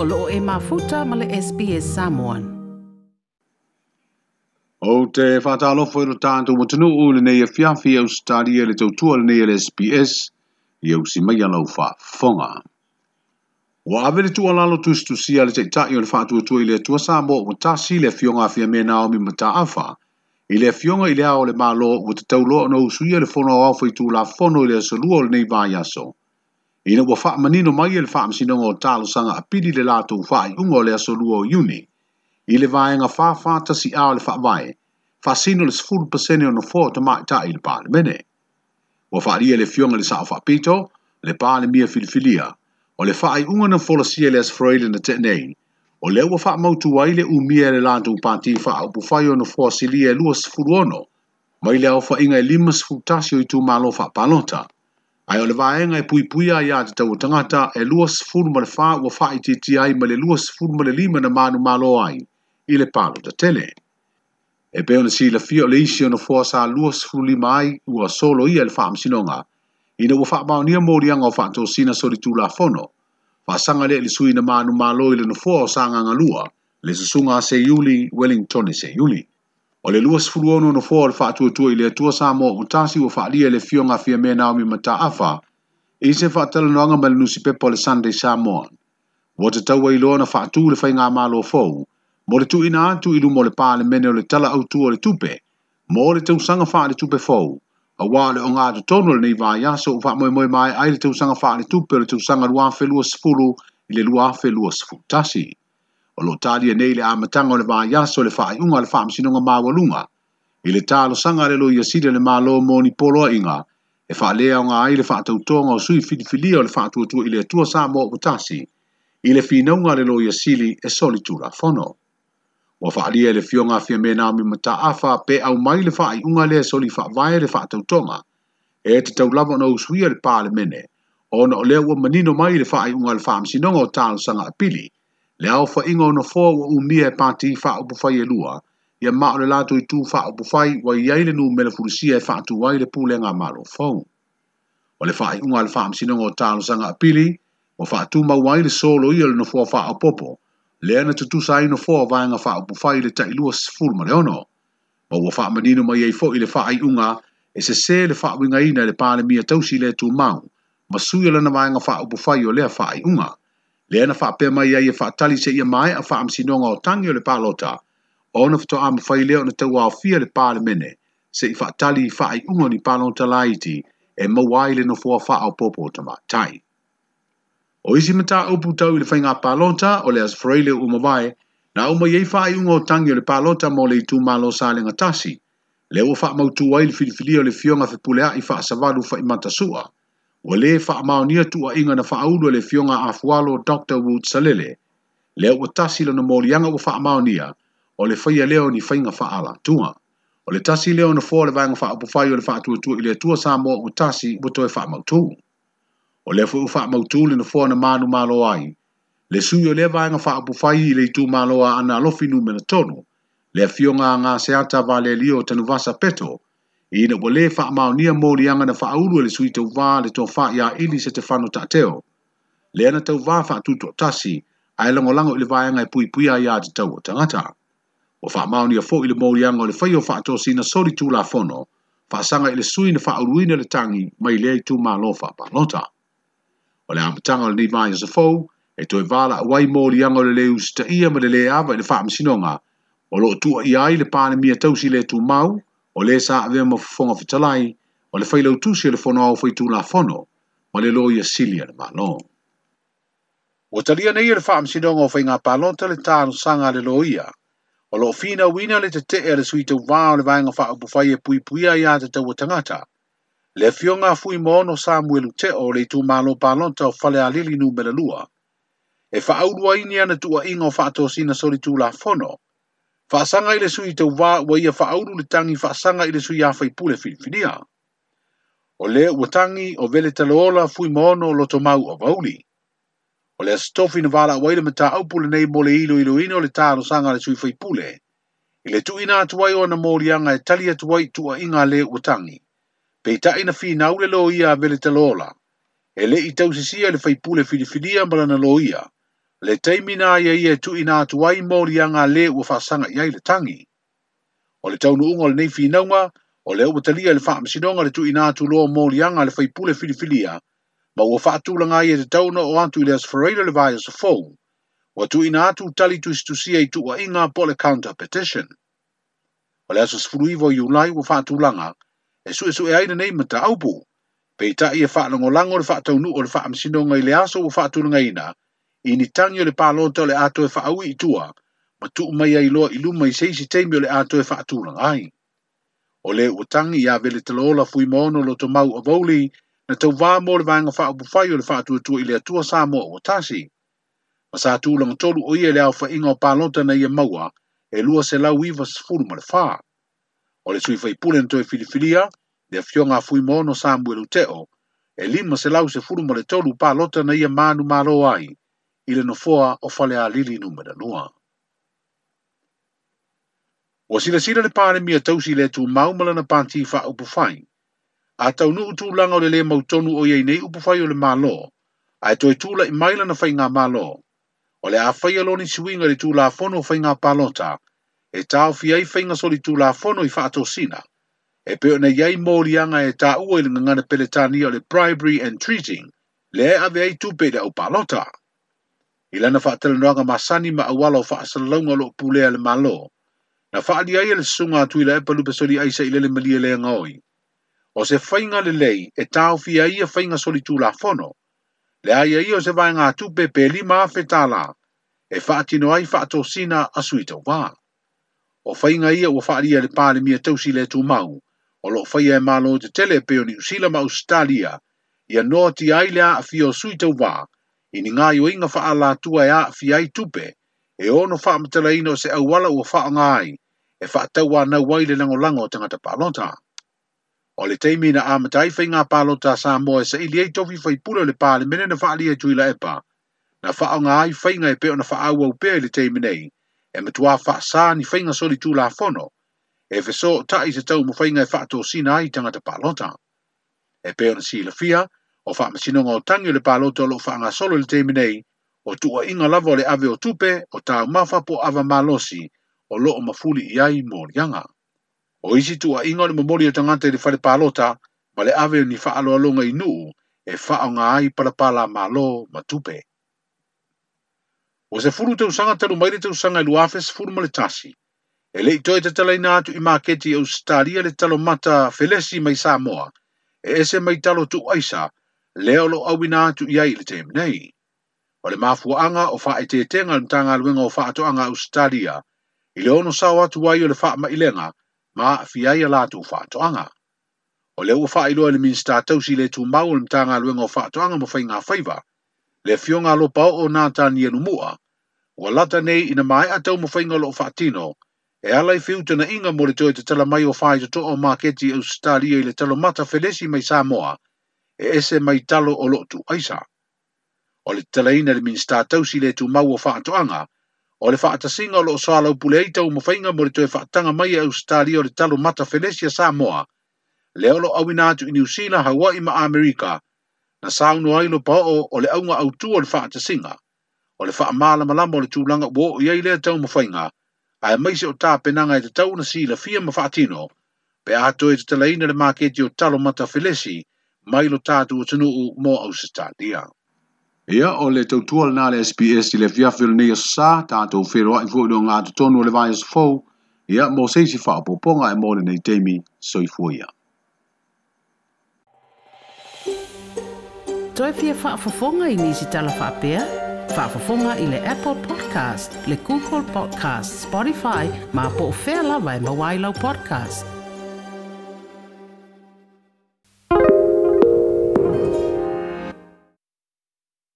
o loo e mafuta ma le SPS Samoan. O te whātālofo i lo tātou mo tunu u le nei e fiawhi au stadia le tautua le nei le SPS i au si mai alau whaafonga. Wa ave le tua lalo tustusia le teitai o le whātuatua i le tua Samoa o tasi le fionga afia mena o mi mataafa i le fionga i le ao le malo o te tauloa no usui le whono au fai tu la whono i le asalua o le nei vāiaso. Ina ua wha manino mai ele wha amsinongo o talo sanga a pili le lātou wha i ungo le aso lua o iuni. I le vaenga wha wha tasi ao le wha vae, wha sino le sifuru pasene o no fō ta mai ta i le mene. Ua wha ria le fionga le sao pito, le le mia filifilia, o le wha i unga na folasia e le asfroile na tenei, o le ua wha mautu ai le umia le lātou pāti wha upu o no fō silia lua sifuru ono, mai le au inga e lima sifutasi o i malo wha palota, ai o le vaega e puipuia iā te tau o tagata e luasfulu ma le fā ua faaitiiti ai ma le luasfulu ma le lima na manumālo ai i le palo tatele e pei ona silafia o le isi ona foa sa luasfulu lima ai ua solo ia i le faamasinoga ina ua faamaonia moliaga o faatosina solitulafono faasaga lea i le sui na manumālo i le nofoa o sagagalua le susuga a seiuli wellington e seiuli O le luas fulu ono no fua o le faa tua tua i le atua sa mo o tasi wa faa lia le fio nga fia mea naomi mata afa. I se faa tala noanga mali nusi pepo le Sunday sa mo. Wata tau wa ilo na faa tu le fai nga malo fau. Mo le tu ina atu ilu mo le paa le mene o le tala au tua le tupe. Mo le tau sanga faa le tupe fau. A wā le o ngā tu tono le nei vā ya so u moe moe mai ai le tau sanga faa le tupe o le tau sanga lua fe lua sifuru i le lua fe lua sifutasi. tasi. E o lo talia nei le amataga o le vaiaso le faaiʻuga a le faamasinoga maualuga i le talosaga a le lo iasili le malo moni poloaʻiga e faalea oga ai le faatautoga o sui filifilia o le faatuatua i le atua sa mo tasi i le finauga a le lo sili e solitura fono ua faaalia e le fioga afia me mataafa pe au mai le faaiʻuga lea e soli faavae le faatautoga e tatau lava ona usuia le palemene ona o lea ua manino mai i le faaiʻuga a le faamasinoga o talosaga a pili le au fa ingo na fo wa umi e pati fa upu fai e lua, ia ma le lato i tu fa upu fai wa i aile nu mele furusia e fa atu wai le pule nga maro fau. O le fa i unga le am amsina ngo talo sanga pili, o fa atu ma wai le solo i le na fua fa apopo, le ana tutu sa ino fo wa inga fa upu fai le ta i lua sifur ma le ono. O wa fa manino ma iei fo i le fa i unga, e se se le fa winga ina le pale mia tausi le tu ma masuya lana wa inga fa upu fai o lea fa i unga le ana faape mai ai e faatali se ia mai a faamasinoga o tagi o le palota ona fotoa mafai lea ona tauaofia le palemene seʻi faatali i faaiʻuga ni palota laiti e maua ai le nofoa faaopoopo o tamaatai o isi mataupu tau i le faiga palota o le asofaraile ua mavae na uma iai faaiʻuga o tagi o le palota mo le itumalo salega tasi le ua faamautū ai le filifilia o le fioga fepuleaʻi faasavalu faimatasua o le wha maonia tua inga na wha aulua le fionga a fualo Dr. Wood Salele, leo o tasi lana morianga o wha maonia o le whaia leo ni whainga wha ala tunga. O le tasi leo na fua le vanga wha apofai o le wha atua i le tua sa mo o tasi o toi e wha mautu. O le fua wha mautu le na fua na manu malo ai, le sui o le vanga wha apofai i le tu malo a ana alofi numena tonu, le fionga ngā seata vale lio tanuvasa peto, le fionga ngā seata vale lio tanuvasa peto, i ina ua lē faamaonia moliaga na faaulu e le sui tauvā le tofā iā ili se tefano taʻateo lea na tauvā faatutoʻatasi ae lagolago i le vaeaga e puipuia iā tatau o tagata ua faamaonia foʻi le moliaga o le fai o faatosina soli tulafono faasaga i le sui na faauluina le tagi mai lea i tumālo faapalota o le amataga o lenei vaiosefou e toe valaauai moliaga o le e lē usitaʻia ma le lē ava i le faamasinoga o loo tuuaʻia ai le palemia tausi lē tumau o le sa avea ma fofonga fitalai o le whailau tusi o le fono au whaitu la fono ma le loia silia le malo. O talia nei le wha amsidonga o whainga palonta le tāno sanga le loia o lo fina wina le te te e le suita wā e o le vāinga wha upu whaie pui puia i ata tau tangata le fionga fui mōno Samuelu te o le tū malo palonta o whale alili nu melalua e wha aurua ini ana tua ingo wha atosina soli tū la fono. faasaga i sui te tauvā ua ia faaulu le tagi faasaga i sui a fai le filifilia o lē ua tangi o vele taloola fui maono o loto mau o vauli o le asitofi na valaau ai le mataupu lenei mo le iloiloina o le talosaga a le sui faipule i le tuuina atu ai ona moliaga e tali atu ai tuuaʻiga a lē ua tagi peitaʻi na finau le lo ia a vele taloola e leʻi tausisia i le faipule filifilia ma lana lo ia Le teimina ia ia tu ina tu wai mori anga le ua whaasanga iai le tangi. O le taunu ungo le nei whinaunga, o le ua talia le msidonga le tu ina atu loa mori anga le whaipule filifilia, ma ua whaatulanga ia te tauna o antu ili asfereira le vaya sa fōu. Wa tu ina atu tali tu istusia i tu wa inga po le counter petition. O le asa sfruivo i ulai ua whaatulanga, e su e su e aina nei mata aupu. Pei ta ia e whaalangolango le taunu o le whaamsinonga i le aso ua whaatulanga ina, i ni tangi o le pālota o le ato e whaaui i tua, ma tu mai ai loa i luma i seisi teimi o le ato e whaatūra ngai. O le ua tangi ia vele te loola fui maono lo to mau o vauli, na tau vā mo le vanga wha upu whai o le whaatua tua i le atua sā mō o tasi. Ma sā tūlanga tolu o ia le au whainga o pālota na ia e maua, e lua se lau iwa sa furu ma le whā. O le suifai pūle na toi filifilia, le a fionga fui maono sā mwelu teo, e lima se lau se furu ma le tolu pālota na ia e mānu mālo ai i le nofoa o fale a lili numera nua. Wa sila sila le pāne mia tausi le tū maumala na pānti wha upu fai, a tau nu tū langa o le le mautonu o iei nei upu fai o le mālo, a e toi tūla i maila na fai ngā mālo, o le a fai aloni suinga le tū la fono o fai ngā pālota, e tāo fi ai fai ngā soli tū la fono i wha sina, e peo na iei mōri anga e tā ua i le ngangana peletani o le bribery and treating, le e ave ai tūpe le au pālota i lana faatalanoaga masani ma auala o faasalalauga o pulea le malo na faaalia ia le sunga atu i la epa lupesoli aisa i le malia leaga oi o se faiga lelei e taofia ia faiga soli tulafono le a ia ia o se vaega atu pe pelima afe tālā e faatino ai faatosina asu i tauvā o faiga ia ua faaalia le palemia tausi le mau. o loo faia e malo tetele pe o usila ma ausitalia ia noa tia ai le a afio sui tauvā i ni ngā inga wha e a tua e aafi ai tupe, e ono wha amatala ino se au wala ua wha ngā ai, e wha atau a nau waile lango lango o tangata pālota. O le teimi na amatai i ngā pālota sa moa sa ili ei tofi whai pula le pāle mene na wha alia e tui la epa, na wha ngā ai whai ngai peo na wha au au pē le teimi nei, e matua wha sa ni whai soli tū la fono, e whesō ta i se tau mu whai ngai wha sina ai tangata pālota. E peo na si la fia, o fa masino ngo tangi le palo to lo fa nga solo le temine o tua inga lava le ave o tupe o ta mafa po ava malosi o loo mafuli i ai mo O isi tua inga le mamori o tangante le fale palota ma le ave ni fa alo alonga i nuu e fa o nga ai para pala malo ma tupe. O se furu te usanga telu maire te usanga ilu afes furu ma le tasi. E le itoe te tala ina atu i maketi e ustaria le talo mata felesi mai Samoa e ese mai talo tu aisa leo lo au ina atu ia i le teme nei. O le mafu anga o faa ete tenga ni tanga luenga o faa anga Australia, i le ono sawa atu wai o le faa mailenga, ma fia ia la atu faa anga. O le ua faa iloa le minsta tausi le tu mau ni tanga luenga o faa anga mo fai faiva, le fionga lo pao o nata ni enu mua, ua lata nei ina mai atau mo fai lo o faa tino, e alai fiu tana inga mo le toi te tala mai o faa i to o maketi Australia i le talo mata felesi mai Samoa, moa, e ese mai talo o lotu aisa. O le teleina le minsta tausi le tu mau o faatoanga, o le faatasinga o lo salau pule eitau mo fainga mo le toe faatanga mai e au stali o le talo mata Felesia Samoa, le olo awina atu i New Hawaii ma Amerika, na saunu ailo pa o o le aunga au tu o le faatasinga, o le faamala malama o le tūlanga uo o iei lea tau mo fainga, ai maise o tā penanga e te tau na si la fia ma pe ato e te teleina le maketi o talo mata Felesia, mai lo tātu o tunu u mō au se tātia. Ia o le tau tuol nā le SPS i le fiafil nei o sā, tātou whero ai fuu ngā tu tonu le vai o ia mō seisi wha poponga e mōre nei teimi soi fuu ia. Toi pia wha i nisi tala wha pia, wha i le Apple Podcast, le Google Podcast, Spotify, ma po whea lawa e mawailau podcast.